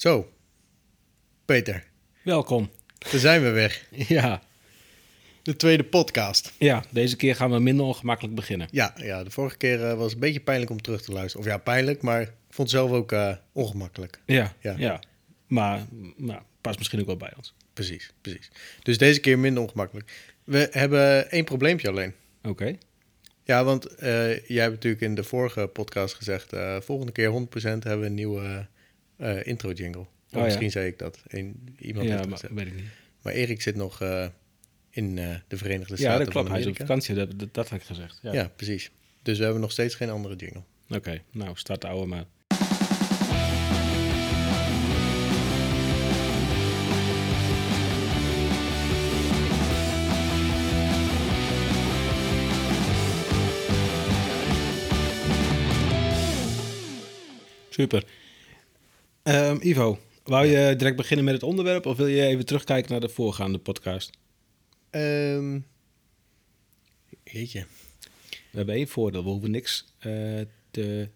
Zo, Peter, Welkom. daar zijn we weer. Ja, De tweede podcast. ja, deze keer gaan we minder ongemakkelijk beginnen. Ja, ja de vorige keer eh, was het een beetje pijnlijk om terug te luisteren. Of ja, pijnlijk, maar ik vond het zelf ook eh, ongemakkelijk. Ja, Ja. ja. Maar, maar past misschien ook wel bij ons. Precies, precies. Dus deze keer minder ongemakkelijk. We hebben één probleempje alleen. Oké. Ja, want eh, jij hebt natuurlijk in de vorige podcast gezegd... volgende keer 100% hebben we een nieuwe eh, intro-jingle. Of ja. misschien zei ik dat. Een, iemand Ja, maar weet ik niet. Maar Erik zit nog eh, in eh, de Verenigde Staten Ja, dat klopt. Hij is op vakantie, dat, dat, dat had ik gezegd. Ja. Ja. precies. Dus we hebben nog steeds geen andere jingle. Oké, nou, start de oude maar. Super. Ehm, Ivo, wou je direct beginnen met het onderwerp of wil je even terugkijken naar de voorgaande podcast? Ehm jeetje. We hebben één voordeel, we hoeven niks eh, te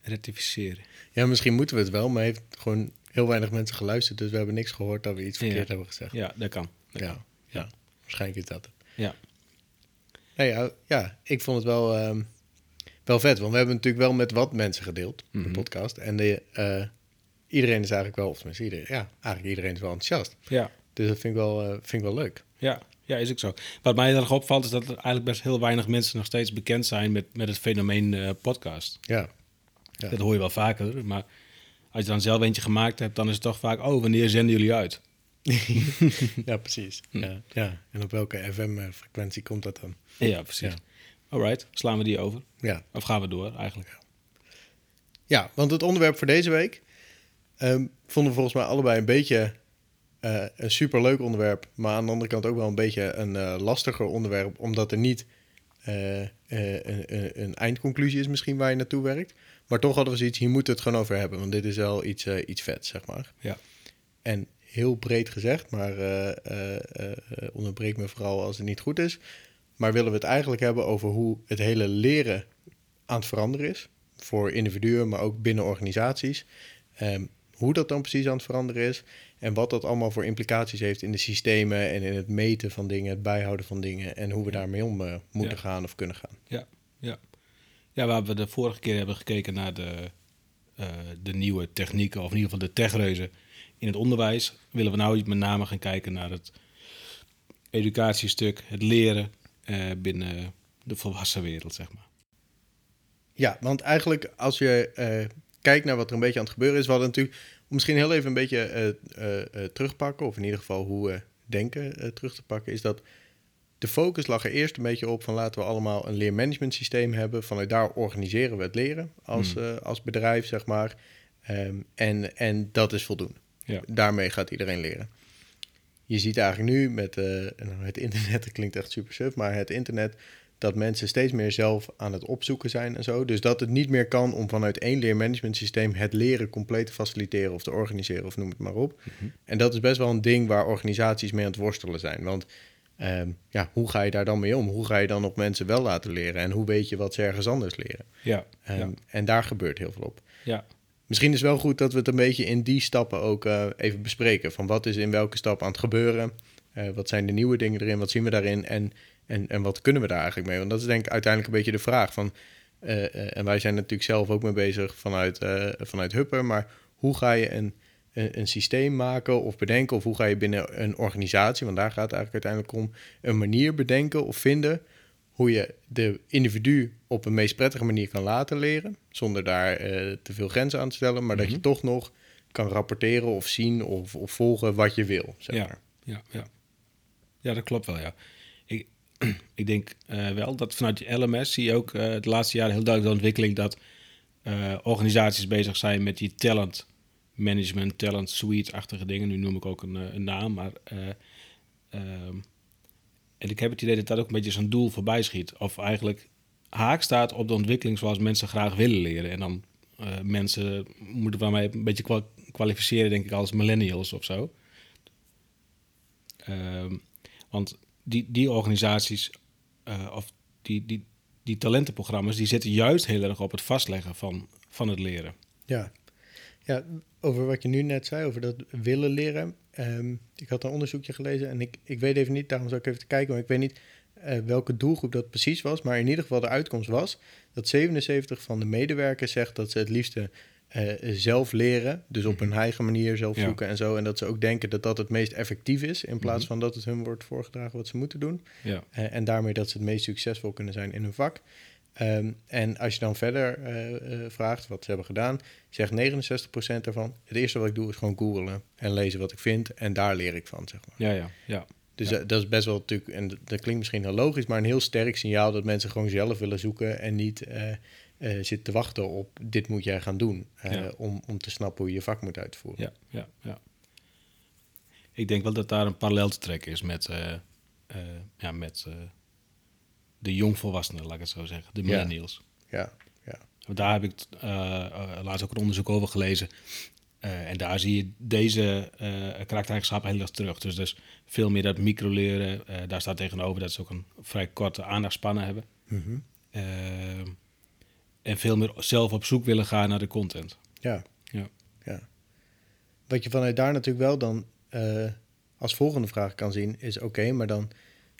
rectificeren. Ja, misschien moeten we het wel, maar heeft gewoon heel weinig mensen geluisterd. Dus we hebben niks gehoord dat we iets Ja. verkeerd hebben gezegd. Ja, dat kan. Dat Ja, kan. ja. waarschijnlijk is dat het. Ja. Nou ja, ja, ik vond het wel, ehm, wel vet. Want we hebben natuurlijk wel met wat mensen gedeeld, Mhm. de podcast. En de, eh, iedereen is eigenlijk wel, of tenminste iedereen, ja, eigenlijk iedereen is wel enthousiast. Ja. Dus dat vind ik wel, eh, vind ik wel leuk. Ja, ja, is ook zo. Wat mij heel erg opvalt is dat er eigenlijk best heel weinig mensen nog steeds bekend zijn met, met het fenomeen eh, podcast. Ja, Ja. Dat hoor je wel vaker, maar als je dan zelf eentje gemaakt hebt, dan is het toch vaak, oh, wanneer zenden jullie uit? ja precies. Hm. Ja, ja. En op welke FM-frequentie komt dat dan? Ja, precies. Ja. Alright, slaan we die over? Ja. Of gaan we door eigenlijk? Ja, want het onderwerp voor deze week ehm, vonden we volgens mij allebei een beetje eh, een superleuk onderwerp, maar aan de andere kant ook wel een beetje een eh, lastiger onderwerp, omdat er niet eh, een, een, eindconclusie is misschien waar je naartoe werkt. Maar toch hadden we zoiets, hier moeten we het gewoon over hebben, want dit is wel iets, iets vets, zeg maar. Ja. En heel breed gezegd, maar onderbreek me vooral als het niet goed is. Maar willen we het eigenlijk hebben over hoe het hele leren aan het veranderen is. Voor individuen, maar ook binnen organisaties. Ehm, hoe dat dan precies aan het veranderen is. En wat dat allemaal voor implicaties heeft in de systemen en in het meten van dingen, het bijhouden van dingen. En hoe we daarmee om eh, moeten Ja. gaan of kunnen gaan. Ja, ja. Ja, waar we de vorige keer hebben gekeken naar de, eh, de nieuwe technieken, of in ieder geval de techreuzen in het onderwijs, willen we nou met name gaan kijken naar het educatiestuk, het leren eh, binnen de volwassen wereld, zeg maar. Ja, want eigenlijk als je kijkt naar wat er een beetje aan het gebeuren is, we hadden natuurlijk misschien heel even een beetje eh, eh, eh, terugpakken, of in ieder geval hoe we denken terug te pakken, is dat de focus lag er eerst een beetje op van laten we allemaal een leermanagement systeem hebben. Vanuit daar organiseren we het leren als, Hmm. als bedrijf, zeg maar. Ehm, en, en dat is voldoende. Ja. Daarmee gaat iedereen leren. Je ziet eigenlijk nu met het internet, dat klinkt echt super suf, maar het internet, dat mensen steeds meer zelf aan het opzoeken zijn en zo. Dus dat het niet meer kan om vanuit één leermanagement systeem het leren compleet te faciliteren of te organiseren of noem het maar op. Mhm. En dat is best wel een ding waar organisaties mee aan het worstelen zijn. Want ehm, ja, hoe ga je daar dan mee om? Hoe ga je dan nog mensen wel laten leren? En hoe weet je wat ze ergens anders leren? Ja, Ehm, ja, En daar gebeurt heel veel op. ja, Misschien is het wel goed dat we het een beetje in die stappen ook eh, even bespreken. Van wat is in welke stap aan het gebeuren? Eh, wat zijn de nieuwe dingen erin? Wat zien we daarin? En, en, en wat kunnen we daar eigenlijk mee? Want dat is denk ik uiteindelijk een beetje de vraag. Van, eh, eh, en wij zijn natuurlijk zelf ook mee bezig vanuit, eh, vanuit Hupper. Maar hoe ga je een, een, een systeem maken of bedenken? Of hoe ga je binnen een organisatie, want daar gaat het eigenlijk uiteindelijk om... een manier bedenken of vinden hoe je de individu op een meest prettige manier kan laten leren, zonder daar te veel grenzen aan te stellen, maar dat je Mhm. toch nog kan rapporteren of zien of, of volgen wat je wil. Zeg Ja. ja, ja. Ja, dat klopt wel, ja. Ik, denk eh, wel dat vanuit je LMS zie je ook eh de laatste jaren heel duidelijk de ontwikkeling dat eh, organisaties bezig zijn met die talent management, talent suite-achtige dingen. Nu noem ik ook een, een naam, maar... eh, ehm, en ik heb het idee dat dat ook een beetje zo'n doel voorbij schiet. Of eigenlijk haak staat op de ontwikkeling zoals mensen graag willen leren. En dan mensen moeten mij een beetje kwa- kwalificeren, denk ik, als millennials of zo. Ehm, want die, die organisaties eh, of die, die, die talentenprogramma's, die zitten juist heel erg op het vastleggen van, van het leren. Ja. Ja, over wat je nu net zei, over dat willen leren. Ehm, ik had een onderzoekje gelezen en ik, ik weet even niet, daarom zou ik even te kijken, maar ik weet niet uh, welke doelgroep dat precies was. Maar in ieder geval de uitkomst was dat 77 van de medewerkers zegt dat ze het liefste uh, zelf leren. Dus op hun mhm. eigen manier zelf zoeken en zo. En dat ze ook denken dat dat het meest effectief is. In plaats mhm. van dat het hun wordt voorgedragen wat ze moeten doen. Ja. Uh, en daarmee dat ze het meest succesvol kunnen zijn in hun vak. Um, en als je dan verder uh, vraagt wat ze hebben gedaan, zegt 69% daarvan: het eerste wat ik doe is gewoon googlen en lezen wat ik vind en daar leer ik van, zeg maar. Ja, ja, ja. Dus dat is best wel natuurlijk, en dat, klinkt misschien heel logisch, maar een heel sterk signaal dat mensen gewoon zelf willen zoeken en niet uh, zitten te wachten op dit moet jij gaan doen om, om te snappen hoe je je vak moet uitvoeren. Ja, ja, ja. Ik denk wel dat daar een parallel te trekken is met, ja, met de jongvolwassenen, laat ik het zo zeggen, de millennials. Ja, ja. ja. Daar heb ik laatst ook een onderzoek over gelezen. Uh, en daar zie je deze uh, karaktereigenschappen heel erg terug. Dus, dus veel meer dat microleren. Uh, daar staat tegenover dat ze ook een vrij korte aandachtspannen hebben. Mm en veel meer zelf op zoek willen gaan naar de content. Ja. ja. ja. Wat je vanuit daar natuurlijk wel dan als volgende vraag kan zien, is oké, maar dan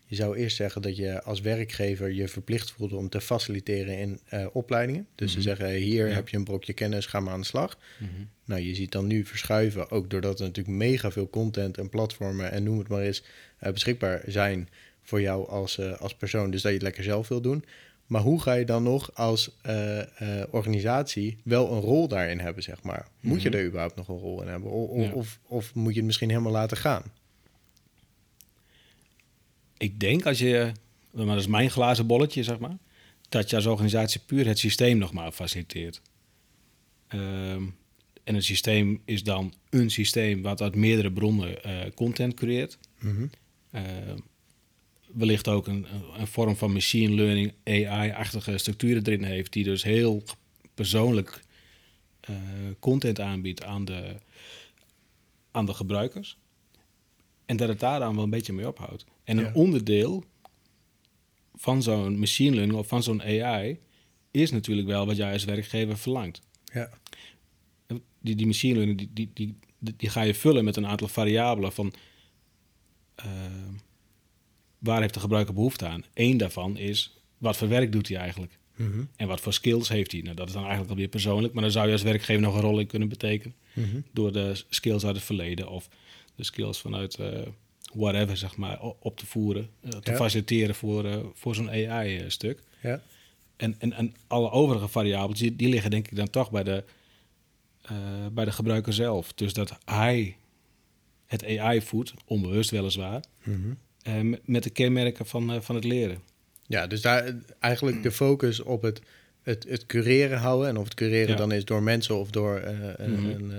je zou eerst zeggen dat je als werkgever je verplicht voelt om te faciliteren in uh, opleidingen. Dus ze mhm. zeggen, hier heb je een brokje kennis, ga maar aan de slag. Mhm. Nou, je ziet dan nu verschuiven, ook doordat er natuurlijk mega veel content en platformen en noem het maar eens uh, beschikbaar zijn voor jou als, als persoon. Dus dat je het lekker zelf wil doen. Maar hoe ga je dan nog als organisatie wel een rol daarin hebben, zeg maar? Moet je mhm. er überhaupt nog een rol in hebben? of, of, of moet je het misschien helemaal laten gaan? ik denk als je, maar dat is mijn glazen bolletje, zeg maar, dat je als organisatie puur het systeem nog maar faciliteert. Ehm, en het systeem is dan een systeem wat uit meerdere bronnen uh, content creëert. Mm wellicht ook een, een, vorm van machine learning, AI-achtige structuren erin heeft, die dus heel persoonlijk uh, content aanbiedt aan de, aan de gebruikers. En dat het daar dan wel een beetje mee ophoudt. En een onderdeel van zo'n machine learning of van zo'n AI is natuurlijk wel wat jij als werkgever verlangt. Ja. Die, die machine learning die, die, die, die ga je vullen met een aantal variabelen van uh, waar heeft de gebruiker behoefte aan. Eén daarvan is wat voor werk doet hij eigenlijk. Mm En wat voor skills heeft hij? Nou, dat is dan eigenlijk alweer persoonlijk, maar dan zou je als werkgever nog een rol in kunnen betekenen. Mhm. Door de skills uit het verleden of de skills vanuit uh, whatever, zeg maar, op te voeren. Uh, te faciliteren voor, uh, voor zo'n AI-stuk. Ja. En, en, en alle overige variabelen, die, die liggen denk ik dan toch bij de, bij de gebruiker zelf. Dus dat hij het AI voedt, onbewust weliswaar, mm met de kenmerken van, van het leren. Ja, dus daar eigenlijk de focus op het, het, het cureren houden. En of het cureren dan is door mensen of door mm een,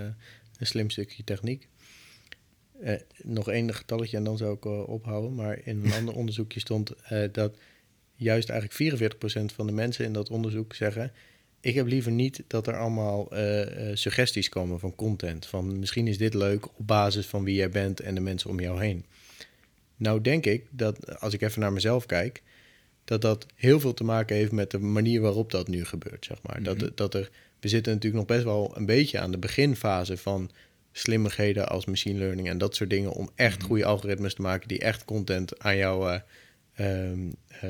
een slim stukje techniek. Nog één getalletje en dan zou ik ophouden. Maar in een ander onderzoekje stond dat juist eigenlijk 44% van de mensen in dat onderzoek zeggen... ik heb liever niet dat er allemaal suggesties komen van content. Van misschien is dit leuk op basis van wie jij bent en de mensen om jou heen. Nou denk ik dat, als ik even naar mezelf kijk... dat dat heel veel te maken heeft met de manier waarop dat nu gebeurt, zeg maar. dat, mhm. dat er, we zitten natuurlijk nog best wel een beetje aan de beginfase van slimmigheden als machine learning en dat soort dingen om echt mhm. goede algoritmes te maken die echt content aan jou uh,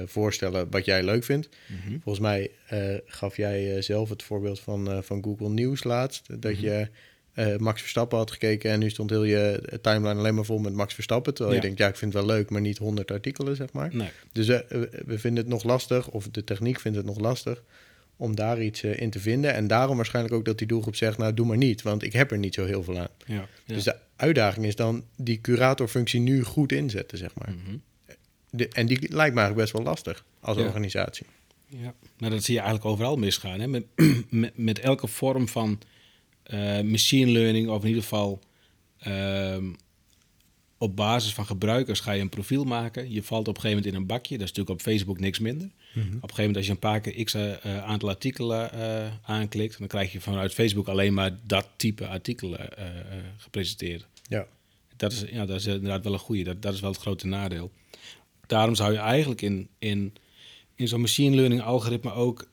voorstellen wat jij leuk vindt. Mhm. Volgens mij uh, gaf jij zelf het voorbeeld van, van Google News laatst, dat mhm. Je Max Verstappen had gekeken en nu stond heel je timeline alleen maar vol met Max Verstappen, terwijl je denkt, ja, ik vind het wel leuk, maar niet honderd artikelen, zeg maar. Nee. Dus we vinden het nog lastig, of de techniek vindt het nog lastig om daar iets uh, in te vinden. En daarom waarschijnlijk ook dat die doelgroep zegt, nou doe maar niet, want ik heb er niet zo heel veel aan. Ja, Dus de uitdaging is dan die curatorfunctie nu goed inzetten, zeg maar. Mm de, en die lijkt me eigenlijk best wel lastig als organisatie. Ja, nou dat zie je eigenlijk overal misgaan. Hè? Met, met, met elke vorm van uh, machine learning, of in ieder geval uh, op basis van gebruikers ga je een profiel maken. Je valt op een gegeven moment in een bakje. Dat is natuurlijk op Facebook niks minder. Mhm. Op een gegeven moment als je een paar keer x uh, aantal artikelen uh, aanklikt... dan krijg je vanuit Facebook alleen maar dat type artikelen gepresenteerd. Ja. Dat is, ja, dat is inderdaad wel een goede. Dat, dat is wel het grote nadeel. Daarom zou je eigenlijk in, in, in zo'n machine learning algoritme ook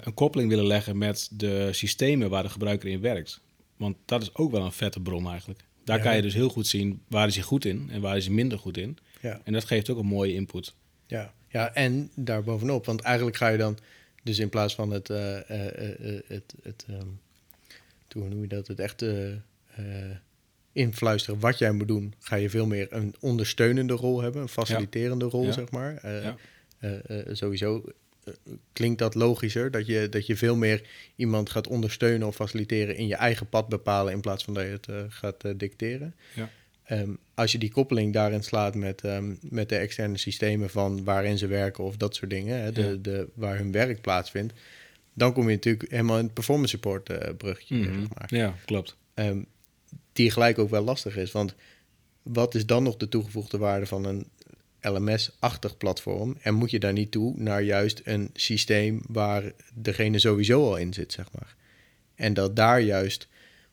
een koppeling willen leggen met de systemen waar de gebruiker in werkt. Want dat is ook wel een vette bron eigenlijk. Daar Ja. kan je dus heel goed zien waar is hij goed in en waar is hij minder goed in. Ja. En dat geeft ook een mooie input. Ja, ja en daarbovenop, want eigenlijk ga je dan, dus in plaats van het, eh, eh, eh, eh, het, het ehm, hoe noem je dat, het echt eh, eh, influisteren wat jij moet doen, ga je veel meer een ondersteunende rol hebben, een faciliterende rol, zeg maar. Eh, Ja. Eh, eh, sowieso eh, klinkt dat logischer, dat je, dat je veel meer iemand gaat ondersteunen of faciliteren in je eigen pad bepalen, in plaats van dat je het gaat dicteren. Ja. Ehm, als je die koppeling daarin slaat met, ehm, met de externe systemen van waarin ze werken of dat soort dingen, hè, de, Ja. de, waar hun werk plaatsvindt, dan kom je natuurlijk helemaal in het performance support eh bruggetje. Mhm. zeg maar. Ja, klopt. Ehm, die gelijk ook wel lastig is. Want wat is dan nog de toegevoegde waarde van een LMS-achtig platform? En moet je daar niet toe naar juist een systeem waar degene sowieso al in zit, zeg maar. En dat daar juist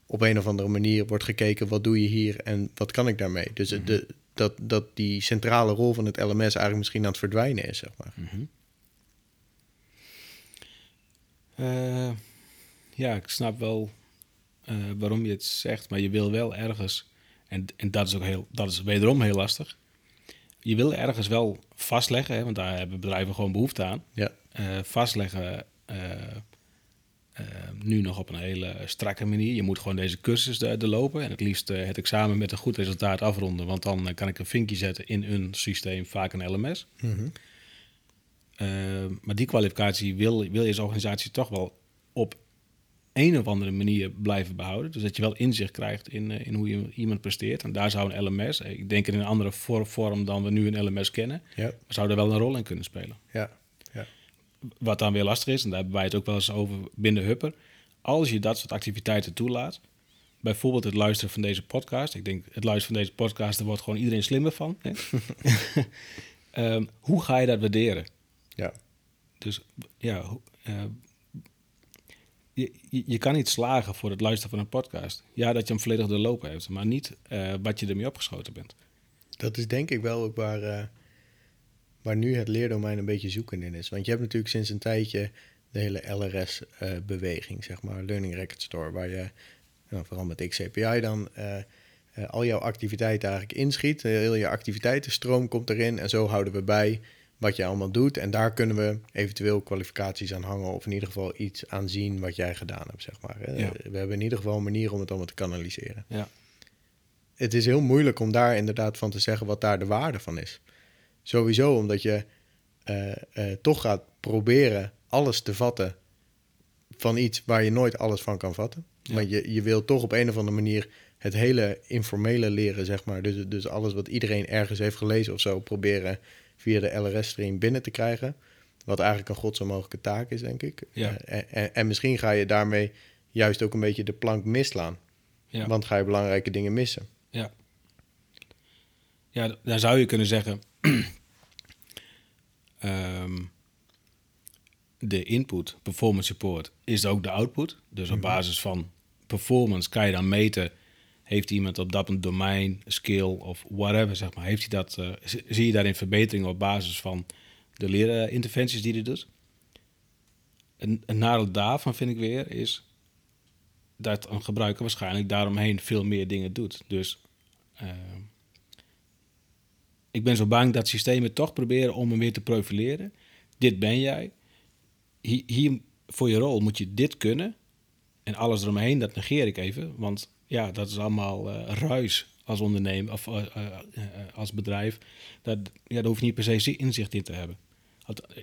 op een of andere manier wordt gekeken, wat doe je hier en wat kan ik daarmee? Dus de, dat, dat die centrale rol van het LMS eigenlijk misschien aan het verdwijnen is, zeg maar. Mhm. Eh, ja, ik snap wel eh, waarom je het zegt, maar je wil wel ergens, en, en dat is ook heel, dat is wederom heel lastig. Je wil ergens wel vastleggen, hè, want daar hebben bedrijven gewoon behoefte aan. Ja, eh, vastleggen eh, eh, nu nog op een hele strakke manier. Je moet gewoon deze cursus er lopen en het liefst het examen met een goed resultaat afronden, want dan kan ik een vinkje zetten in een systeem, vaak een LMS. Mhm. Maar die kwalificatie wil, wil je als organisatie toch wel op een of andere manier blijven behouden. Dus dat je wel inzicht krijgt in, uh, in hoe je iemand presteert. En daar zou een LMS, ik denk in een andere vor vorm dan we nu een LMS kennen, ja, zou er wel een rol in kunnen spelen. ja, ja. Wat dan weer lastig is, en daar hebben wij het ook wel eens over binnen Hupper. Als je dat soort activiteiten toelaat, bijvoorbeeld het luisteren van deze podcast. Ik denk, het luisteren van deze podcast, daar wordt gewoon iedereen slimmer van. Hè? um, hoe ga je dat waarderen? ja. Dus ja, uh, je, kan niet slagen voor het luisteren van een podcast. Ja, dat je hem volledig doorlopen hebt, maar niet uh, wat je ermee opgeschoten bent. Dat is denk ik wel ook waar, uh, waar nu het leerdomein een beetje zoeken in is. Want je hebt natuurlijk sinds een tijdje de hele LRS-beweging, uh, zeg maar, Learning Record Store, waar je, nou, vooral met XCPI dan, al jouw activiteiten eigenlijk inschiet. Heel je activiteitenstroom komt erin en zo houden we bij wat je allemaal doet. En daar kunnen we eventueel kwalificaties aan hangen of in ieder geval iets aan zien wat jij gedaan hebt, zeg maar. Ja. We hebben in ieder geval een manier om het allemaal te kanaliseren. Ja. Het is heel moeilijk om daar inderdaad van te zeggen wat daar de waarde van is. Sowieso omdat je uh, uh, toch gaat proberen alles te vatten van iets waar je nooit alles van kan vatten. Ja. Want je, je wil toch op een of andere manier het hele informele leren, zeg maar. Dus, dus alles wat iedereen ergens heeft gelezen of zo, proberen via de LRS-stream binnen te krijgen. Wat eigenlijk een godzo mogelijke taak is, denk ik. Ja. Uh, en, en, misschien ga je daarmee juist ook een beetje de plank mislaan. Ja. Want ga je belangrijke dingen missen. Ja. Ja, dan zou je kunnen zeggen... um, de input, performance support, is ook de output. Dus op basis van performance kan je dan meten... heeft iemand op dat een domein, skill of whatever, zeg maar... Heeft hij dat, uh, zie je daarin verbetering op basis van de leerinterventies die hij doet? Een, een nadeel daarvan vind ik weer is dat een gebruiker waarschijnlijk daaromheen veel meer dingen doet. Dus uh, ik ben zo bang dat systemen toch proberen om hem weer te profileren. Dit ben jij. Hier, hier voor je rol moet je dit kunnen. En alles eromheen, dat negeer ik even. Want ja, dat is allemaal uh, ruis als ondernemer of uh, als bedrijf. Dat, ja, daar hoef je niet per se inzicht in te hebben.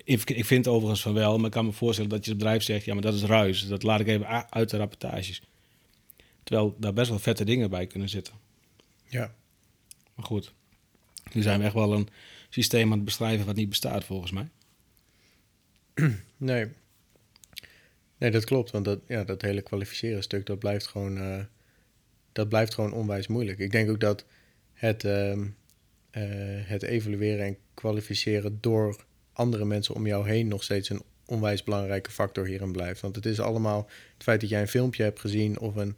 Ik, ik vind overigens van wel, maar ik kan me voorstellen dat je bedrijf zegt: ja, maar dat is ruis. Dat laat ik even uit de rapportages. Terwijl daar best wel vette dingen bij kunnen zitten. Ja. Maar goed, nu zijn we echt wel een systeem aan het beschrijven wat niet bestaat volgens mij. Nee. Nee, dat klopt. Want dat, ja, dat hele kwalificeren stuk, dat blijft gewoon, uh, dat blijft gewoon onwijs moeilijk. Ik denk ook dat het, uh, uh, het evalueren en kwalificeren door andere mensen om jou heen nog steeds een onwijs belangrijke factor hierin blijft. Want het is allemaal het feit dat jij een filmpje hebt gezien of een,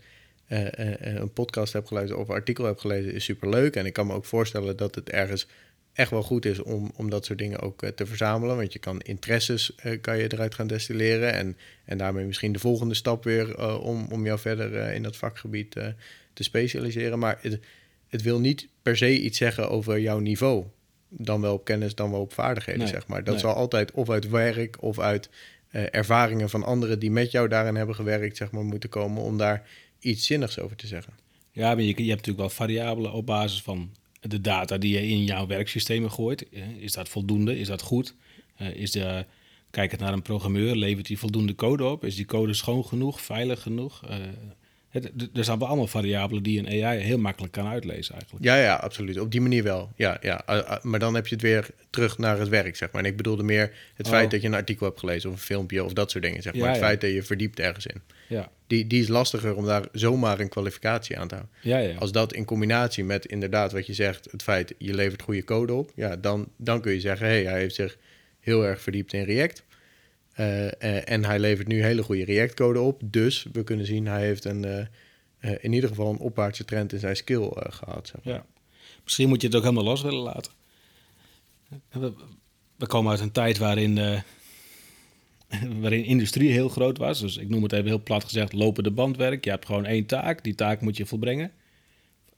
uh, uh, een podcast hebt geluisterd of een artikel hebt gelezen, is superleuk. En ik kan me ook voorstellen dat het ergens echt wel goed is om, om dat soort dingen ook te verzamelen. Want je kan interesses kan je eruit gaan destilleren. En, en daarmee misschien de volgende stap weer om, om jou verder in dat vakgebied te specialiseren. Maar het, het wil niet per se iets zeggen over jouw niveau. Dan wel op kennis, dan wel op vaardigheden, zeg maar. Dat zal altijd of uit werk of uit uh, ervaringen van anderen die met jou daarin hebben gewerkt, zeg maar, moeten komen om daar iets zinnigs over te zeggen. Ja, maar je, je hebt natuurlijk wel variabelen op basis van de data die je in jouw werksystemen gooit. Is dat voldoende? Is dat goed? Uh, is de, kijk het naar een programmeur, levert hij voldoende code op? Is die code schoon genoeg, veilig genoeg? Er zijn wel allemaal variabelen die een AI heel makkelijk kan uitlezen eigenlijk. Ja, ja, absoluut. Op die manier wel. Ja, ja. Maar dan heb je het weer terug naar het werk, zeg maar. En ik bedoelde meer het feit oh. dat je een artikel hebt gelezen of een filmpje of dat soort dingen, zeg maar. het feit dat je verdiept ergens in. Ja. Die, die is lastiger om daar zomaar een kwalificatie aan te houden. Ja, ja. Als dat in combinatie met inderdaad wat je zegt, het feit je levert goede code op, ja, dan, dan kun je zeggen, hé, hey, hij heeft zich heel erg verdiept in React. Uh, uh, en hij levert nu hele goede React-code op. Dus we kunnen zien, hij heeft een, uh, in ieder geval een opwaartse trend in zijn skill gehad. Ja. Misschien moet je het ook helemaal los willen laten. We, we komen uit een tijd waarin, waarin industrie heel groot was. Dus ik noem het even heel plat gezegd, lopende bandwerk. Je hebt gewoon één taak, die taak moet je volbrengen.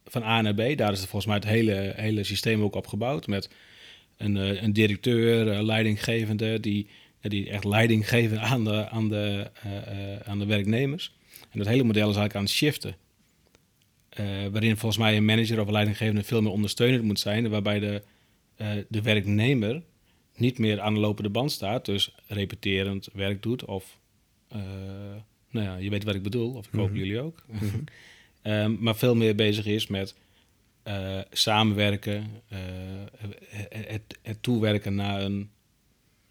Van A naar B, daar is het volgens mij het hele, hele systeem ook op gebouwd. Met een, een directeur, leidinggevende, die die echt leiding geven aan de, aan de, uh, aan de werknemers. En dat hele model is eigenlijk aan het shiften. Uh, waarin volgens mij een manager of een leidinggevende veel meer ondersteunend moet zijn, waarbij de, de werknemer niet meer aan de lopende band staat, dus repeterend werk doet of, nou ja, je weet wat ik bedoel, of ik hoop mhm. jullie ook, mm maar veel meer bezig is met samenwerken, het, het toewerken naar een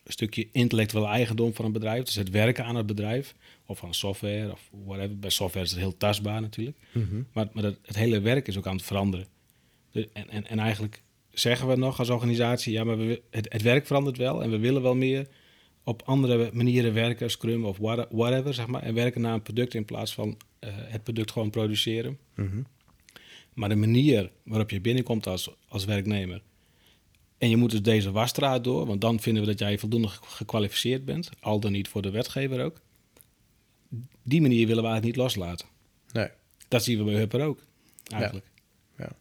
stukje intellectuele eigendom van een bedrijf. Dus het werken aan het bedrijf of van software of whatever. Bij software is het heel tastbaar natuurlijk. Mhm. Maar, maar het, het, hele werk is ook aan het veranderen. en, en, en eigenlijk zeggen we nog als organisatie, ja, maar we, het, het werk verandert wel en we willen wel meer op andere manieren werken, Scrum of whatever, zeg maar. En werken naar een product in plaats van uh, het product gewoon produceren. Mhm. Maar de manier waarop je binnenkomt als, als werknemer en je moet dus deze wasstraat door, want dan vinden we dat jij voldoende gekwalificeerd bent, al dan niet voor de wetgever ook. Die manier willen we eigenlijk niet loslaten. Nee. Dat zien we bij Hupper ook, eigenlijk. Ja, ja.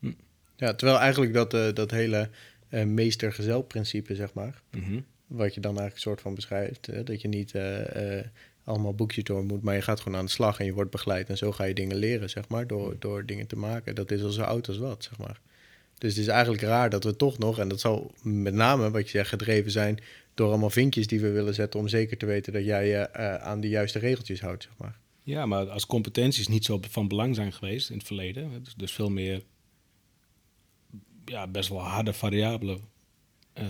Hm. ja terwijl eigenlijk dat, uh, dat hele uh, meester-gezel-principe, zeg maar, mhm. wat je dan eigenlijk soort van beschrijft, dat je niet uh, allemaal boekjes door moet, maar je gaat gewoon aan de slag en je wordt begeleid en zo ga je dingen leren, zeg maar, door, door dingen te maken. Dat is al zo oud als wat, zeg maar. Dus het is eigenlijk raar dat we toch nog, en dat zal met name wat je zegt, gedreven zijn door allemaal vinkjes die we willen zetten om zeker te weten dat jij je uh, aan de juiste regeltjes houdt, zeg maar. Ja, maar als competenties niet zo van belang zijn geweest in het verleden, dus, dus veel meer, ja, best wel harde variabelen, uh,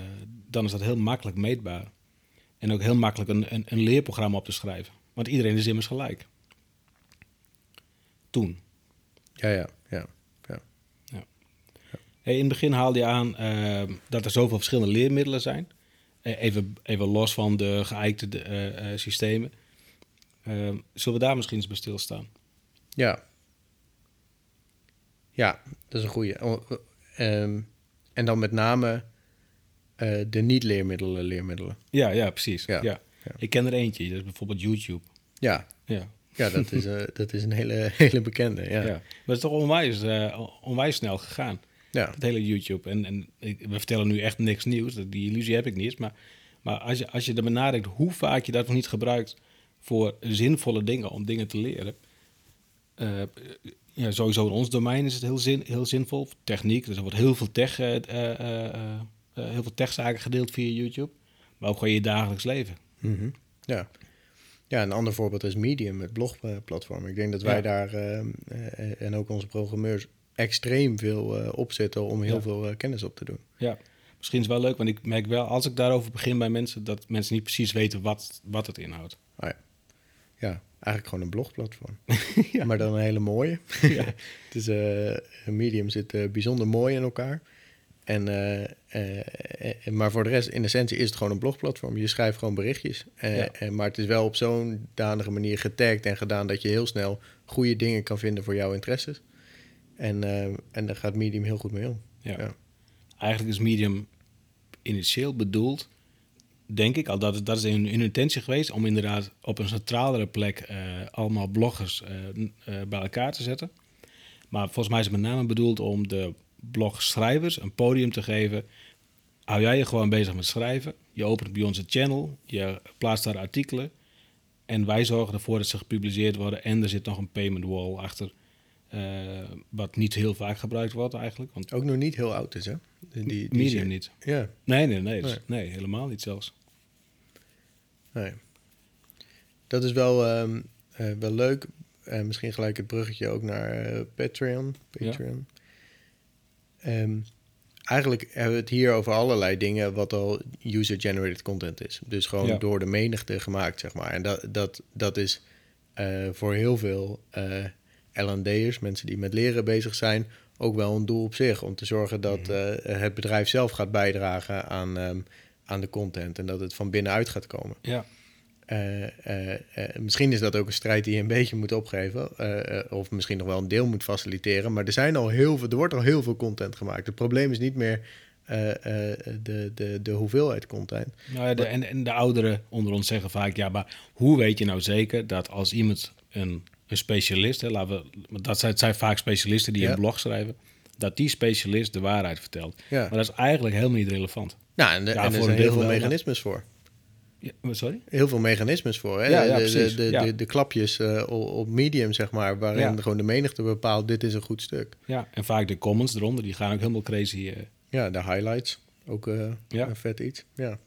dan is dat heel makkelijk meetbaar. En ook heel makkelijk een, een, een leerprogramma op te schrijven. Want iedereen is immers gelijk. Toen. Ja, ja, ja in het begin haalde je aan ehm, dat er zoveel verschillende leermiddelen zijn. Eh, even, even los van de geëikte uh, systemen. Ehm, zullen we daar misschien eens bij stilstaan? Ja. Ja, dat is een goede. Um, en dan met name de niet-leermiddelen leermiddelen. Ja, ja precies. Ja, ja. Ik ken er eentje, dat is bijvoorbeeld YouTube. Ja, ja. ja dat, is, dat is een hele, hele bekende. Ja. ja. Maar het is toch onwijs, onwijs snel gegaan. Ja. Het hele YouTube. En, en we vertellen nu echt niks nieuws. Die illusie heb ik niet. Maar, maar als, je, als je er nadenkt hoe vaak je dat nog niet gebruikt voor zinvolle dingen, om dingen te leren. Uh, ja, sowieso in ons domein is het heel, zin, heel zinvol. Techniek, dus er wordt heel veel, tech, uh, uh, heel veel techzaken gedeeld via YouTube. Maar ook gewoon je dagelijks leven. Mm Ja. Ja, een ander voorbeeld is Medium, het blogplatform. Ik denk dat wij daar en ook onze programmeurs extreem veel uh, opzetten om heel veel uh, kennis op te doen. Ja, misschien is het wel leuk, want ik merk wel als ik daarover begin bij mensen, dat mensen niet precies weten wat, wat het inhoudt. Oh ja. ja, eigenlijk gewoon een blogplatform. ja. Maar dan een hele mooie. ja. het is, uh, Medium zit bijzonder mooi in elkaar. En, maar voor de rest, in essentie, is het gewoon een blogplatform. Je schrijft gewoon berichtjes. Ja. maar het is wel op zo'n danige manier getagd en gedaan dat je heel snel goede dingen kan vinden voor jouw interesses. En, uh, en daar gaat Medium heel goed mee om. Ja. eigenlijk is Medium initieel bedoeld, denk ik, al dat, is- dat is hun, hun intentie geweest, om inderdaad op een centralere plek eh, allemaal bloggers eh, eh, bij elkaar te zetten. Maar volgens mij is het met name bedoeld om de blogschrijvers een podium te geven. Hou jij je gewoon bezig met schrijven. Je opent bij onze channel, je plaatst daar artikelen. En wij zorgen ervoor dat ze gepubliceerd worden. En er zit nog een payment wall achter. Eh, wat niet heel vaak gebruikt wordt eigenlijk. Want Ook nog niet heel oud is, hè? Die, die Medium niet. Ja, Nee, nee, nee, dus- Nee. nee. helemaal niet zelfs. nee. Dat is wel, ehm, eh, wel leuk. Eh, misschien gelijk het bruggetje ook naar Patreon. Patreon. Ehm, eigenlijk hebben we het hier over allerlei dingen wat al user-generated content is. Dus gewoon Ja. door de menigte gemaakt, zeg maar. En dat, dat, dat is voor heel veel L&D'ers, mensen die met leren bezig zijn, ook wel een doel op zich. Om te zorgen dat eh, het bedrijf zelf gaat bijdragen aan, ehm, aan de content. En dat het van binnenuit gaat komen. Ja, Eh, eh, misschien is dat ook een strijd die je een beetje moet opgeven. of misschien nog wel een deel moet faciliteren. Maar er, zijn al heel veel, er wordt al heel veel content gemaakt. Het probleem is niet meer de, de, de hoeveelheid content. nou ja de, en, en de ouderen onder ons zeggen vaak... ja, maar hoe weet je nou zeker dat als iemand een, een specialist... Hè, laten we, dat zijn, het zijn vaak specialisten die Ja. een blog schrijven... dat die specialist de waarheid vertelt. Ja. Maar dat is eigenlijk helemaal niet relevant. Nou, en, de- Ja, en er zijn heel veel mechanismes voor. Ja, sorry? Heel veel mechanismes voor. Hè? Ja, ja, de, de, de, klapjes eh, op, medium, zeg maar, waarin gewoon de menigte bepaalt: dit is een goed stuk. Ja, en vaak de comments eronder, die gaan ook helemaal crazy. eh. Ja, de highlights. Ook Ja. een vet iets. Ja.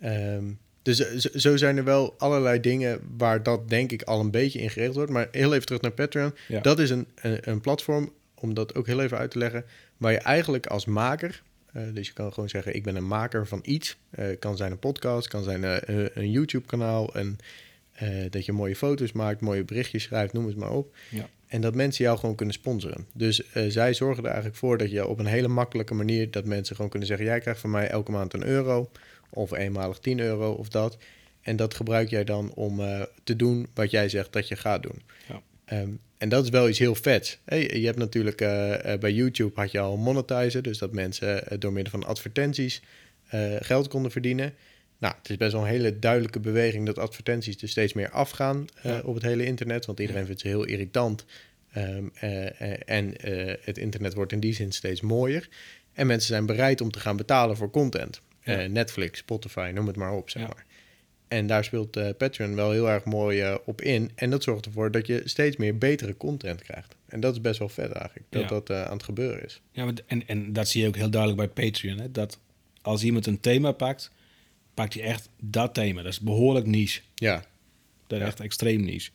Ehm, dus eh, zo, zijn er wel allerlei dingen waar dat denk ik al een beetje in geregeld wordt. Maar heel even terug naar Patreon. Ja. Dat is een, een, een platform, om dat ook heel even uit te leggen, waar je eigenlijk als maker, eh, dus je kan gewoon zeggen ik ben een maker van iets. Eh kan zijn een podcast, kan zijn een, een YouTube kanaal. En dat je mooie foto's maakt, mooie berichtjes schrijft, noem het maar op. Ja. En dat mensen jou gewoon kunnen sponsoren. Dus zij zorgen er eigenlijk voor dat je op een hele makkelijke manier... dat mensen gewoon kunnen zeggen... jij krijgt van mij elke maand een euro... of eenmalig 10 euro of dat. En dat gebruik jij dan om eh, te doen wat jij zegt dat je gaat doen. Ja. Ehm, en dat is wel iets heel vets. Hey, je hebt natuurlijk eh, eh, bij YouTube had je al monetizen... dus dat mensen door middel van advertenties geld konden verdienen... Nou, het is best wel een hele duidelijke beweging dat advertenties er steeds meer afgaan Ja. op het hele internet. Want iedereen vindt ze heel irritant. Ehm, eh, eh, en het internet wordt in die zin steeds mooier. En mensen zijn bereid om te gaan betalen voor content. Eh, Netflix, Spotify, noem het maar op, zeg maar. En daar speelt eh, Patreon wel heel erg mooi eh, op in. En dat zorgt ervoor dat je steeds meer betere content krijgt. En dat is best wel vet eigenlijk, dat dat aan het gebeuren is. Ja, en, en dat zie je ook heel duidelijk bij Patreon. Hè? Dat als iemand een thema pakt, pakt hij echt dat thema. Dat is behoorlijk niche. Ja, Dat is echt extreem niche.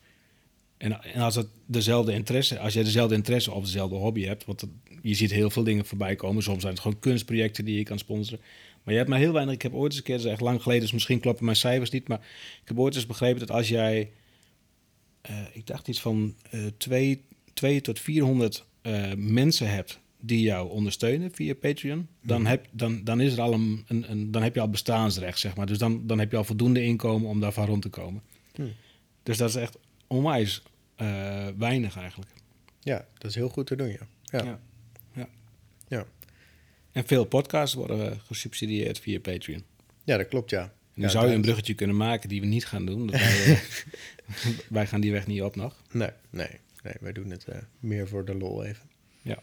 En, en als het dezelfde interesse, als je dezelfde interesse of dezelfde hobby hebt, want je ziet heel veel dingen voorbij komen. Soms zijn het gewoon kunstprojecten die je kan sponsoren. Maar je hebt maar heel weinig. Ik heb ooit eens een keer, dat is echt lang geleden, dus misschien kloppen mijn cijfers niet. Maar ik heb ooit eens begrepen dat als jij, eh, ik dacht iets van eh twee, twee tot 400 eh, mensen hebt die jou ondersteunen via Patreon, dan, heb, dan, dan is er al een, een, een- dan heb je al bestaansrecht, zeg maar. Dus dan, dan heb je al voldoende inkomen om daarvan rond te komen. Hm. Dus dat is echt onwijs eh, weinig eigenlijk. ja, dat is heel goed te doen, ja. Ja, Ja. Ja. En veel podcasts worden gesubsidieerd via Patreon. ja dat klopt, ja. En Ja, zou je een bruggetje kunnen maken die we niet gaan doen. Dat wij, eh, wij gaan die weg niet op nog. Nee, nee, nee, wij doen het eh, meer voor de lol even. Ja.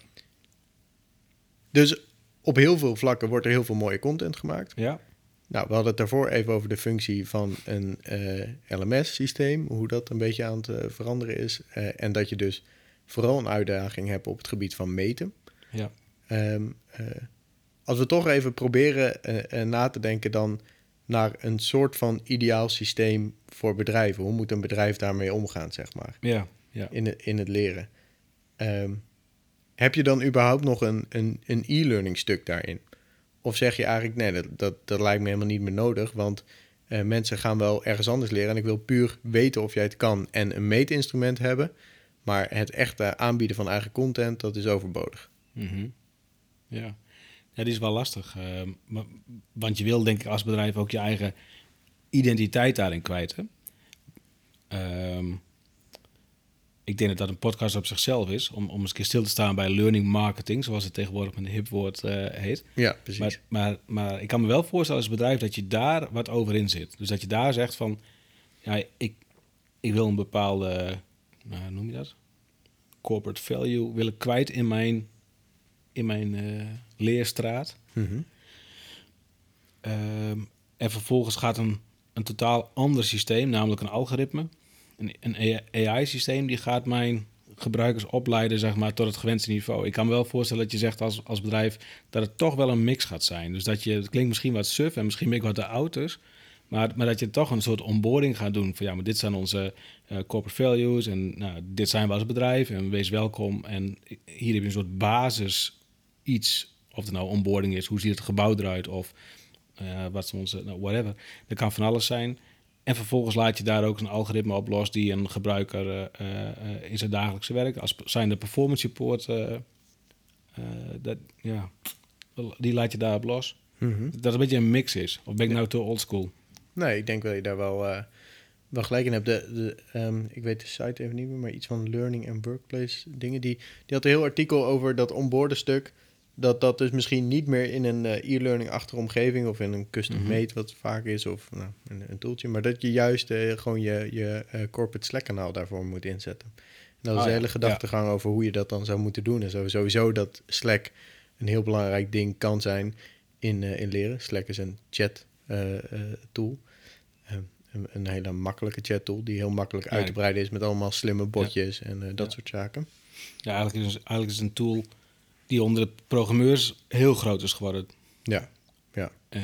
Dus op heel veel vlakken wordt er heel veel mooie content gemaakt. Ja. Nou, we hadden het daarvoor even over de functie van een eh, LMS-systeem, hoe dat een beetje aan het veranderen is. En dat je dus vooral een uitdaging hebt op het gebied van meten. Ja. Ehm, eh, als we toch even proberen eh, eh, na te denken dan naar een soort van ideaal systeem voor bedrijven. Hoe moet een bedrijf daarmee omgaan, zeg maar? Ja. Ja. in het, in het leren. Ehm, heb je dan überhaupt nog een, een, een e-learning stuk daarin? Of zeg je eigenlijk, nee, dat, dat, dat lijkt me helemaal niet meer nodig, want eh, mensen gaan wel ergens anders leren en ik wil puur weten of jij het kan en een meetinstrument hebben, maar het echte aanbieden van eigen content, dat is overbodig. Mhm. ja. Ja, die is wel lastig. eh, maar, want je wil denk ik als bedrijf ook je eigen identiteit daarin kwijt. Hè? Ehm, ik denk dat dat een podcast op zichzelf is. Om, om eens een keer stil te staan bij learning marketing, zoals het tegenwoordig met een hip woord eh, heet. Ja, precies. Maar, maar, maar ik kan me wel voorstellen als bedrijf dat je daar wat over in zit. Dus dat je daar zegt van, ja, ik, ik wil een bepaalde, nou, hoe noem je dat? Corporate value willen kwijt in mijn, in mijn eh, leerstraat. Mhm. Ehm, en vervolgens gaat een, een totaal ander systeem, namelijk een algoritme, een, een AI-systeem, die gaat mijn gebruikers opleiden zeg maar, tot het gewenste niveau. Ik kan me wel voorstellen dat je zegt als, als bedrijf dat het toch wel een mix gaat zijn. Dus dat je, het klinkt misschien wat suf en misschien ben ik wat te oud dus, maar, maar dat je toch een soort onboarding gaat doen van ja, maar dit zijn onze eh, corporate values en nou, dit zijn we als bedrijf en wees welkom. En hier heb je een soort basis iets, of het nou onboarding is, hoe ziet het gebouw eruit of eh, wat is onze, nou, whatever. Dat kan van alles zijn. En vervolgens laat je daar ook een algoritme op los die een gebruiker eh, eh, in zijn dagelijkse werk, als zijn de performance support, dat, ja, die laat je daarop los. Mhm. Dat het een beetje een mix is. Of ben ik nou te oldschool? Nee, ik denk dat je daar wel, wel gelijk in hebt. De, de, ehm, ik weet de site even niet meer, maar iets van learning and workplace dingen. Die, die had een heel artikel over dat onboarden stuk. Dat dat dus misschien niet meer in een eh, e-learning-achtige omgeving of in een custom Mhm. made, wat vaak is, of nou, een, een tooltje. Maar dat je juist eh, gewoon je, je eh, corporate Slack-kanaal daarvoor moet inzetten. En dat is Ah, de ja. hele gedachtegang over hoe je dat dan zou moeten doen. En zo, sowieso dat Slack een heel belangrijk ding kan zijn in, in leren. Slack is een chat tool. Eh, een, een hele makkelijke chat tool die heel makkelijk Ja, uit te breiden is met allemaal slimme botjes en dat soort zaken. Ja, eigenlijk is, eigenlijk is het een tool die onder de programmeurs heel groot is geworden. Ja, ja, Eh,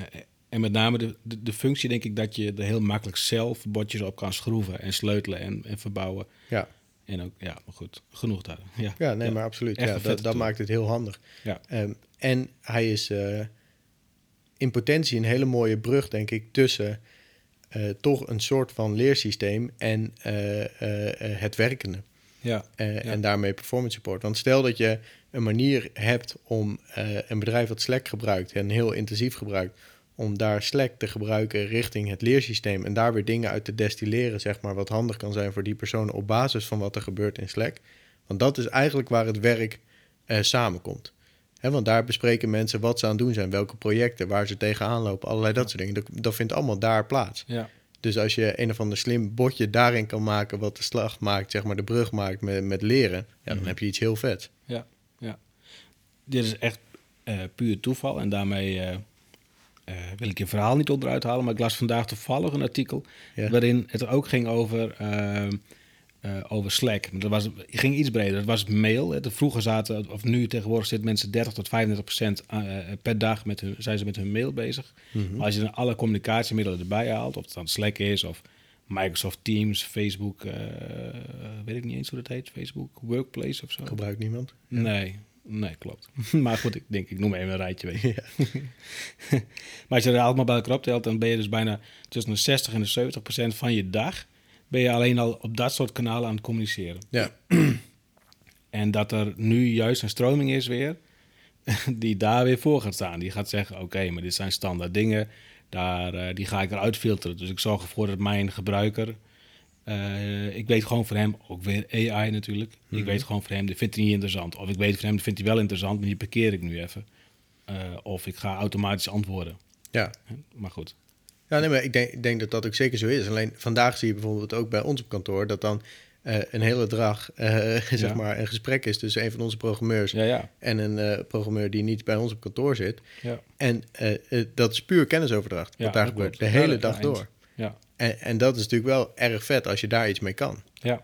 en met name de, de, de functie, denk ik, dat je er heel makkelijk zelf botjes op kan schroeven en sleutelen en, en verbouwen. ja. En ook, ja, maar goed, genoeg daar. Ja, ja nee, maar absoluut. Echt Ja, dat dat maakt het heel handig. Ja. Ehm, en hij is eh, in potentie een hele mooie brug, denk ik, tussen eh, toch een soort van leersysteem en het werkende. Ja. Eh, Ja. En daarmee performance support. Want stel dat je een manier hebt om eh, een bedrijf dat Slack gebruikt en heel intensief gebruikt, om daar Slack te gebruiken richting het leersysteem en daar weer dingen uit te destilleren, zeg maar, wat handig kan zijn voor die personen op basis van wat er gebeurt in Slack. Want dat is eigenlijk waar het werk eh, samenkomt. Hè, want daar bespreken mensen wat ze aan het doen zijn, welke projecten, waar ze tegenaan lopen, allerlei dat soort dingen. Dat, dat vindt allemaal daar plaats. ja. Dus als je een of ander slim botje daarin kan maken, wat de slag maakt, zeg maar de brug maakt met, met leren, ja, dan Mhm. heb je iets heel vets. Ja, ja. Dit is echt eh, puur toeval en daarmee eh, eh, wil ik je verhaal niet onderuit halen, maar ik las vandaag toevallig een artikel Ja. waarin het ook ging over, eh, over Slack. Dat was, ging iets breder. Dat was mail. hè. De Vroeger zaten, of nu tegenwoordig zitten mensen 30 tot 35 procent eh, per dag met hun, zijn ze met hun mail bezig. Mhm. Maar als je dan alle communicatiemiddelen erbij haalt, of het dan Slack is of Microsoft Teams, Facebook, eh, weet ik niet eens hoe dat heet, Facebook Workplace of zo. Gebruikt niemand. Nee, nee, klopt. maar goed, ik denk, ik noem even een rijtje. Weet je. Ja. Maar als je er allemaal bij elkaar optelt, dan ben je dus bijna tussen de 60 en de 70 procent van je dag... ben je alleen al op dat soort kanalen aan het communiceren. Ja. En dat er nu juist een stroming is weer... die daar weer voor gaat staan. Die gaat zeggen, oké, maar dit zijn standaard dingen... Daar, eh, die ga ik eruit filteren. Dus ik zorg ervoor dat mijn gebruiker... eh, ik weet gewoon voor hem, ook weer AI natuurlijk. Ik Mhm. weet gewoon voor hem, dit vindt hij niet interessant. Of ik weet voor hem, dit vindt hij wel interessant, maar die parkeer ik nu even. Eh, of ik ga automatisch antwoorden. Ja. Maar goed. Ja, nee, maar ik denk, ik denk dat dat ook zeker zo is. Alleen vandaag zie je bijvoorbeeld ook bij ons op kantoor dat dan eh, een hele dag eh, zeg Ja. maar een gesprek is tussen een van onze programmeurs Ja, ja. en een eh, programmeur die niet bij ons op kantoor zit. Ja, En dat is puur kennisoverdracht Ja, wat daar gebeurt. De hele dag door. ja. En, en dat is natuurlijk wel erg vet als je daar iets mee kan. ja.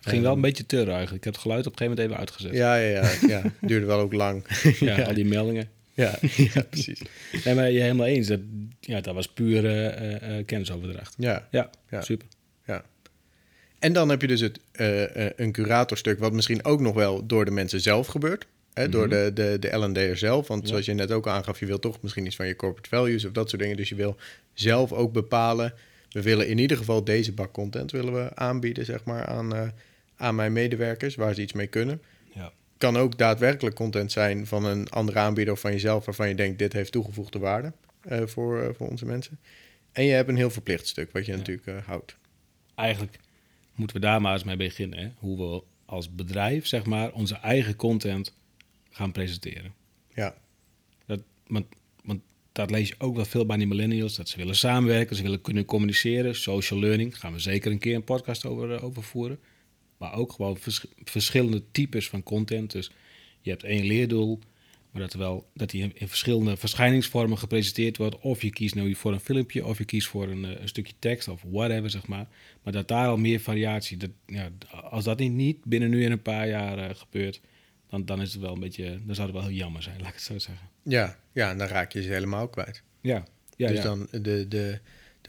Het ging wel een beetje te eigenlijk. Ik heb het geluid op een gegeven moment even uitgezet. Ja, ja, ja. ja. Duurde wel ook lang. Ja, al die meldingen. Ja, ja precies. Nee, maar je helemaal eens. Dat, ja, dat was puur eh, eh, kennisoverdracht. Ja, Ja, Ja. super. ja. En dan heb je dus het, eh, eh, een curatorstuk, wat misschien ook nog wel door de mensen zelf gebeurt. Hè, Door Mhm. de, de, de L&D'er zelf. Want Ja. zoals je net ook aangaf, je wil toch misschien iets van je corporate values of dat soort dingen. Dus je wil zelf ook bepalen. We willen in ieder geval deze bak content willen we aanbieden, zeg maar, aan, eh, aan mijn medewerkers, waar ze iets mee kunnen. Ja. Kan ook daadwerkelijk content zijn van een andere aanbieder of van jezelf, waarvan je denkt, dit heeft toegevoegde waarde eh, voor, eh, voor onze mensen. En je hebt een heel verplicht stuk, wat je Ja. natuurlijk eh, houdt. Eigenlijk moeten we daar maar eens mee beginnen. Hè? Hoe we als bedrijf, zeg maar, onze eigen content gaan presenteren. Ja. Dat, want, want dat lees je ook wel veel bij die millennials. Dat ze willen samenwerken, ze willen kunnen communiceren. Social learning, daar gaan we zeker een keer een podcast over, over voeren. Maar ook gewoon vers- verschillende types van content. Dus je hebt één leerdoel, maar dat, wel, dat die in, verschillende verschijningsvormen gepresenteerd wordt. Of je kiest nu voor een filmpje, of je kiest voor een, eh, een stukje tekst of whatever, zeg maar. Maar dat daar al meer variatie, dat, ja, als dat niet, niet binnen nu in een paar jaar eh, gebeurt, dan, dan is het wel een beetje, dan zou het wel heel jammer zijn, laat ik het zo zeggen. Ja, ja, en dan raak je ze helemaal kwijt. Ja, ja, dus ja. dan de, de,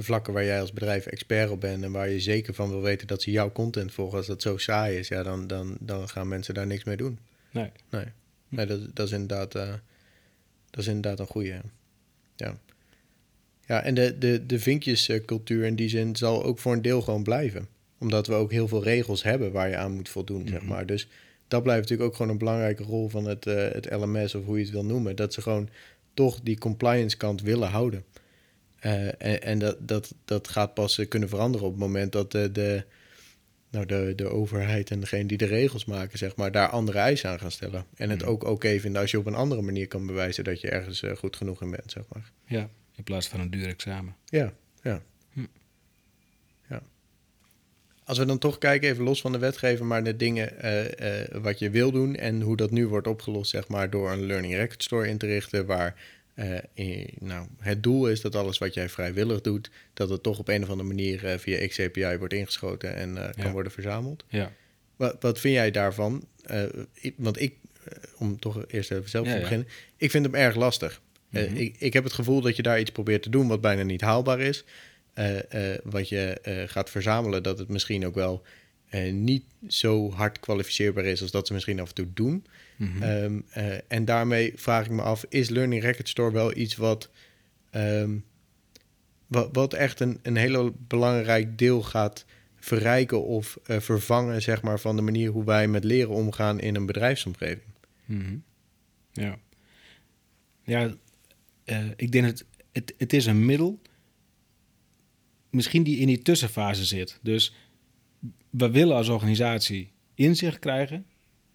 de vlakken waar jij als bedrijf expert op bent en waar je zeker van wil weten dat ze jouw content volgen, als dat zo saai is, ja, dan, dan, dan gaan mensen daar niks mee doen. Nee. Nee, nee dat, dat, is inderdaad, eh, dat is inderdaad een goede. Ja, ja en de, de, de vinkjescultuur in die zin zal ook voor een deel gewoon blijven. Omdat we ook heel veel regels hebben waar je aan moet voldoen, zeg Mhm. maar. Dus dat blijft natuurlijk ook gewoon een belangrijke rol van het, eh, het LMS of hoe je het wil noemen. Dat ze gewoon toch die compliance kant willen houden. Eh, en en dat, dat, dat gaat pas eh, kunnen veranderen op het moment dat de, de, nou de, de overheid en degene die de regels maken, zeg maar, daar andere eisen aan gaan stellen. En het Mhm. ook oké vinden als je op een andere manier kan bewijzen dat je ergens eh, goed genoeg in bent, zeg maar. Ja, in plaats van een duur examen. Ja, ja. Hm. ja. Als we dan toch kijken, even los van de wetgever, maar de dingen wat je wil doen en hoe dat nu wordt opgelost, zeg maar, door een Learning Record Store in te richten, waar eh, in- nou, het doel is dat alles wat jij vrijwillig doet, dat het toch op een of andere manier eh, via XAPI wordt ingeschoten en eh, kan Ja. worden verzameld. Ja. Wat, wat vind jij daarvan? Eh, ik- want ik, eh, om toch eerst even zelf Ja, te ja. beginnen, ik vind hem erg lastig. Eh, Mhm. ik, ik heb het gevoel dat je daar iets probeert te doen wat bijna niet haalbaar is. Eh, eh, wat je eh, gaat verzamelen, dat het misschien ook wel eh, niet zo hard kwalificeerbaar is als dat ze misschien af en toe doen. Mhm. Ehm, eh, en daarmee vraag ik me af, is Learning Record Store wel iets wat, ehm, wat, wat echt een, een heel belangrijk deel gaat verrijken of eh, vervangen, zeg maar, van de manier hoe wij met leren omgaan in een bedrijfsomgeving? Mhm. Ja. Ja, ik denk dat het, het is een middel, misschien die in die tussenfase zit. Dus we willen als organisatie inzicht krijgen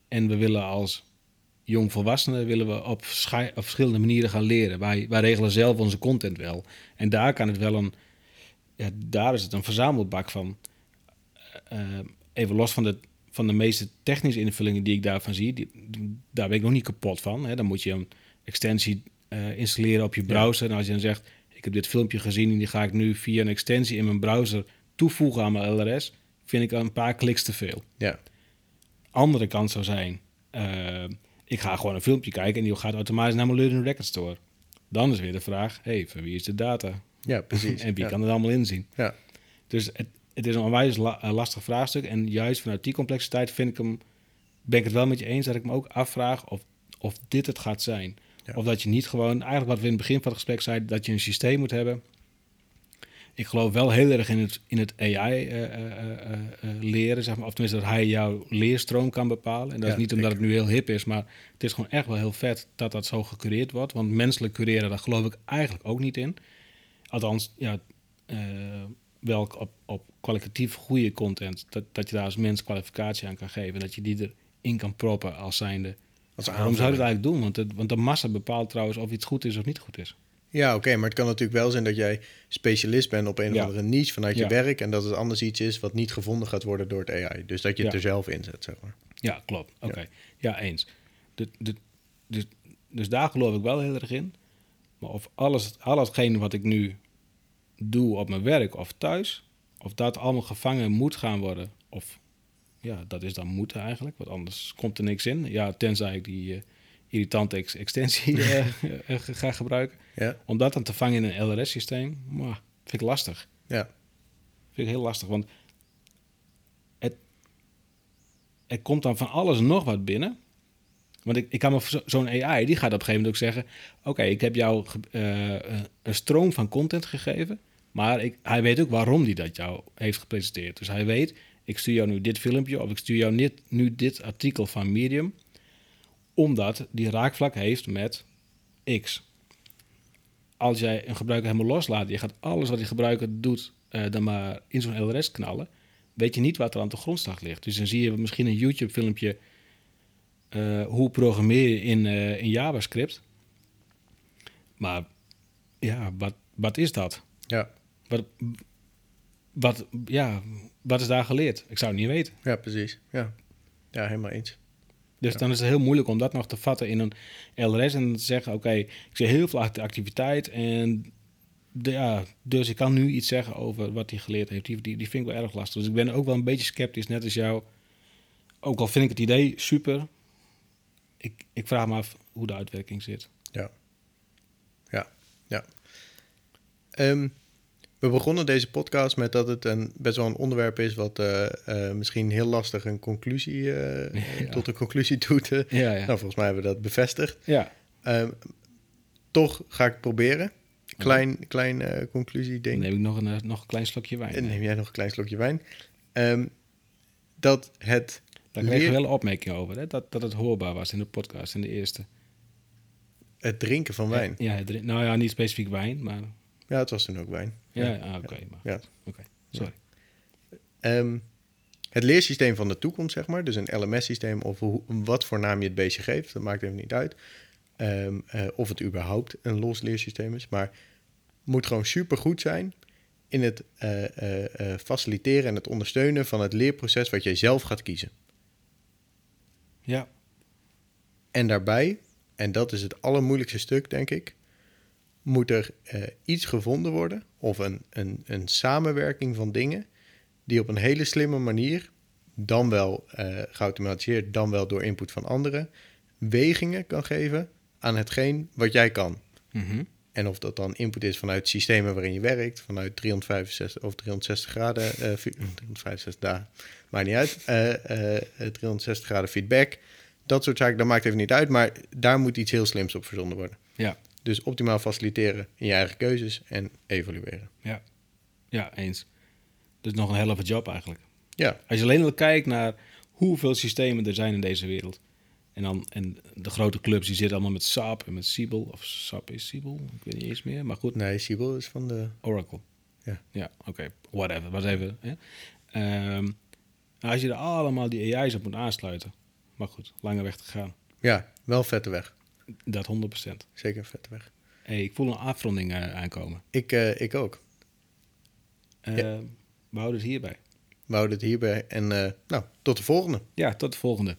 en we willen als jongvolwassenen willen we op, verschillende manieren gaan leren. Wij, wij regelen zelf onze content wel. En daar kan het wel een, ja, daar is het een verzamelbak van. Eh, even los van de, van de meeste technische invullingen die ik daarvan zie, die, daar ben ik nog niet kapot van. Hè. Dan moet je een extensie eh, installeren op je browser. En als je dan zegt, ik heb dit filmpje gezien en die ga ik nu via een extensie in mijn browser toevoegen aan mijn LRS, vind ik een paar kliks te veel. Ja, Andere kant zou zijn, eh, ik ga gewoon een filmpje kijken en die gaat automatisch naar mijn Learning Record Store. Dan is weer de vraag, hey, van wie is de data? ja precies. en wie ja. kan het allemaal inzien? Ja. Dus het, het is een onwijs la- eh, lastig vraagstuk. En juist vanuit die complexiteit vind ik hem, ben ik het wel met je eens dat ik me ook afvraag of, of dit het gaat zijn. Ja. Of dat je niet gewoon, eigenlijk wat we in het begin van het gesprek zeiden, dat je een systeem moet hebben. Ik geloof wel heel erg in het, in het AI eh, eh, eh, leren, zeg maar. Of tenminste dat hij jouw leerstroom kan bepalen. En dat Ja, is niet omdat het nu heel hip is, maar het is gewoon echt wel heel vet dat dat zo gecureerd wordt. Want menselijk cureren, daar geloof ik eigenlijk ook niet in. Althans, ja, wel op, op kwalitatief goede content, dat, dat je daar als mens kwalificatie aan kan geven. Dat je die erin kan proppen als zijnde. Als Waarom zou je dat eigenlijk doen? Want, het, want de massa bepaalt trouwens of iets goed is of niet goed is. Ja, oké, maar het kan natuurlijk wel zijn dat jij specialist bent op een Ja. of andere niche vanuit je werk en dat het anders iets is wat niet gevonden gaat worden door het AI. Dus dat je het er zelf in zet, zeg maar. Ja, klopt. Oké. Ja. eens. De, de, dus, dus daar geloof ik wel heel erg in. Maar of alles, al hetgene wat ik nu doe op mijn werk of thuis, of dat allemaal gevangen moet gaan worden, of ja, dat is dan moeten eigenlijk, want anders komt er niks in. Ja, tenzij ik die eh, irritante ex- extensie eh, eh, ga gebruiken. Ja, Om dat dan te vangen in een LRS-systeem, vind ik lastig. ja, Vind ik heel lastig, want het, er komt dan van alles nog wat binnen. Want ik, ik kan me zo'n AI, die gaat op een gegeven moment ook zeggen... oké, ik heb jou eh, een stroom van content gegeven... maar ik, hij weet ook waarom hij dat jou heeft gepresenteerd. Dus hij weet, ik stuur jou nu dit filmpje... of ik stuur jou nu dit artikel van Medium... omdat die raakvlak heeft met X. Als jij een gebruiker helemaal loslaat... je gaat alles wat die gebruiker doet... eh, dan maar in zo'n LRS knallen weet je niet wat er aan de grondslag ligt. Dus dan zie je misschien een YouTube-filmpje eh, hoe programmeer je in, eh, in JavaScript. Maar ja, wat, wat is dat? Ja, Wat, wat, ja, wat is daar geleerd? Ik zou het niet weten. ja precies. Ja. ja, helemaal eens. Dus Ja. dan is het heel moeilijk om dat nog te vatten in een LRS en te zeggen: Oké, ik zie heel veel act- activiteit en de, ja, dus ik kan nu iets zeggen over wat hij geleerd heeft. Die, die, die vind ik wel erg lastig. Dus ik ben ook wel een beetje sceptisch, net als jou. Ook al vind ik het idee super, ik, ik vraag me af hoe de uitwerking zit. Ja. Ja, ja. Ehm, we begonnen deze podcast met dat het een, best wel een onderwerp is... wat eh, eh, misschien heel lastig een conclusie, eh, Ja. tot een conclusie doet. Ja, ja. Nou, volgens mij hebben we dat bevestigd. ja. Ehm, toch ga ik proberen. Klein, klein conclusie ding. neem ik nog een, nog een klein slokje wijn. En neem jij nog een klein slokje wijn. Ehm, dat het Daar kreeg je leer- wel opmerkingen over, hè? Dat, dat het hoorbaar was in de podcast, in de eerste. het drinken van wijn. Ja, het nou ja, niet specifiek wijn, maar... Ja, het was toen ook wijn. Ja, ah, oké. maar Ja. Oké, sorry. Ehm, het leersysteem van de toekomst, zeg maar. Dus een LMS-systeem of hoe, wat voor naam je het beestje geeft. Dat maakt even niet uit. Ehm, eh, of het überhaupt een los leersysteem is. Maar moet gewoon supergoed zijn in het eh, eh, faciliteren en het ondersteunen van het leerproces wat jij zelf gaat kiezen. Ja, En daarbij, en dat is het allermoeilijkste stuk, denk ik, moet er eh, iets gevonden worden of een, een, een samenwerking van dingen die op een hele slimme manier, dan wel eh, geautomatiseerd, dan wel door input van anderen, wegingen kan geven aan hetgeen wat jij kan. Mhm. En of dat dan input is vanuit systemen waarin je werkt, vanuit 365 of 360 graden, eh, fi- 365 dagen, maakt niet uit, eh, eh, eh, 360 graden feedback, dat soort zaken, dat maakt even niet uit, maar daar moet iets heel slims op verzonden worden. ja, Dus optimaal faciliteren in je eigen keuzes en evalueren. ja. Ja, eens. Dus nog een helft job eigenlijk. Ja, Als je alleen al kijkt naar hoeveel systemen er zijn in deze wereld. En, dan, en de grote clubs die zitten allemaal met SAP en met Siebel. Of SAP is Siebel, ik weet niet eens meer. Maar goed, nee, Siebel is van de... Oracle. Ja. Ja, oké. Whatever, was even. Hè? Ehm, als je er allemaal die AI's op moet aansluiten. Maar goed, lange weg te gaan. Ja, wel vette weg. Dat 100%. Zeker vette weg. Hey, ik voel een afronding eh, aankomen. Ik, eh, ik ook. Eh, Ja. We houden het hierbij. We houden het hierbij en nou, tot de volgende. Ja, tot de volgende.